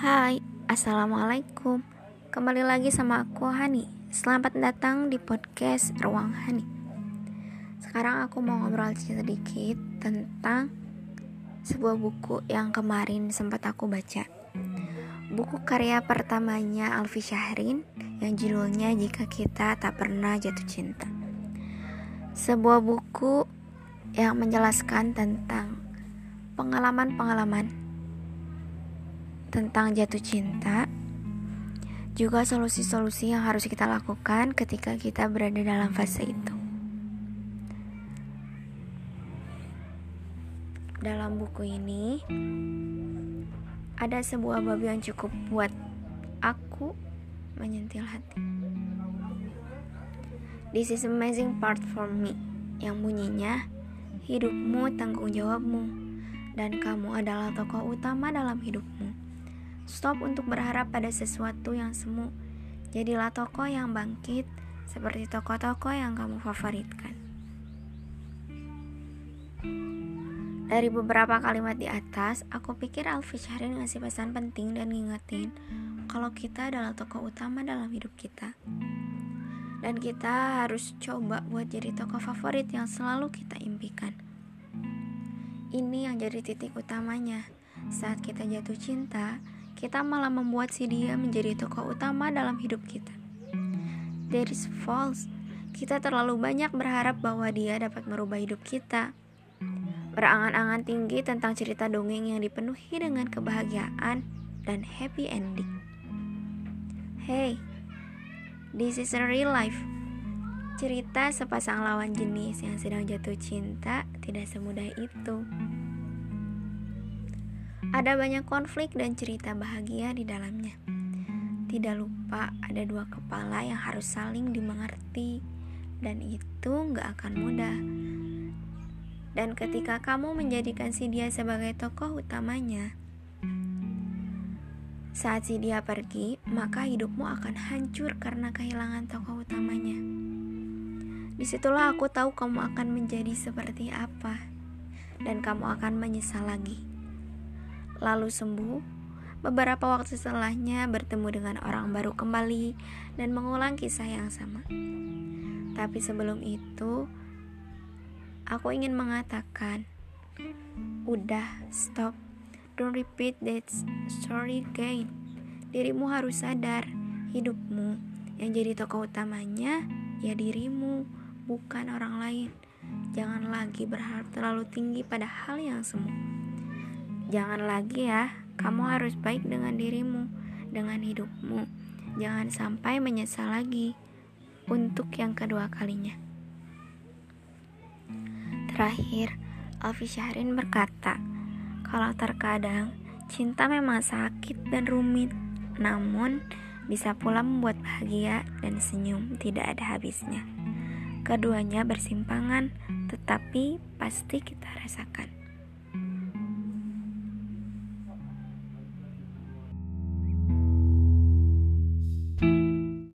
Hai, Assalamualaikum. Kembali lagi sama aku Hani. Selamat datang di podcast Ruang Hani. Sekarang aku mau ngobrol sedikit tentang sebuah buku yang kemarin sempat aku baca. Buku karya pertamanya Alfi Syahrin yang judulnya Jika Kita Tak Pernah Jatuh Cinta. Sebuah buku yang menjelaskan tentang pengalaman-pengalaman tentang jatuh cinta, juga solusi-solusi yang harus kita lakukan ketika kita berada dalam fase itu. Dalam buku ini ada sebuah bab yang cukup buat aku menyentil hati. This is amazing part for me yang bunyinya hidupmu tanggung jawabmu dan kamu adalah tokoh utama dalam hidupmu. Stop untuk berharap pada sesuatu yang semu. Jadilah tokoh yang bangkit seperti tokoh-tokoh yang kamu favoritkan. Dari beberapa kalimat di atas, aku pikir Alfi Syahrin ngasih pesan penting dan ngingetin kalau kita adalah tokoh utama dalam hidup kita. Dan kita harus coba buat jadi tokoh favorit yang selalu kita impikan. Ini yang jadi titik utamanya. Saat kita jatuh cinta, kita malah membuat si dia menjadi tokoh utama dalam hidup kita. That is false. Kita terlalu banyak berharap bahwa dia dapat merubah hidup kita. Berangan-angan tinggi tentang cerita dongeng yang dipenuhi dengan kebahagiaan dan happy ending. Hey, this is a real life. Cerita sepasang lawan jenis yang sedang jatuh cinta tidak semudah itu. Ada banyak konflik dan cerita bahagia di dalamnya. Tidak lupa ada dua kepala yang harus saling dimengerti dan itu nggak akan mudah. Dan ketika kamu menjadikan si dia sebagai tokoh utamanya, saat si dia pergi, maka hidupmu akan hancur karena kehilangan tokoh utamanya. Di situlah aku tahu kamu akan menjadi seperti apa, dan kamu akan menyesal lagi lalu sembuh. Beberapa waktu setelahnya bertemu dengan orang baru kembali dan mengulang kisah yang sama. Tapi sebelum itu, aku ingin mengatakan, udah stop, don't repeat that story again. Dirimu harus sadar, hidupmu yang jadi tokoh utamanya ya dirimu, bukan orang lain. Jangan lagi berharap terlalu tinggi pada hal yang semu. Jangan lagi ya, kamu harus baik dengan dirimu, dengan hidupmu. Jangan sampai menyesal lagi untuk yang kedua kalinya. Terakhir, Alfi Syahrin berkata, kalau terkadang cinta memang sakit dan rumit, namun bisa pula membuat bahagia dan senyum tidak ada habisnya. Keduanya bersimpangan, tetapi pasti kita rasakan.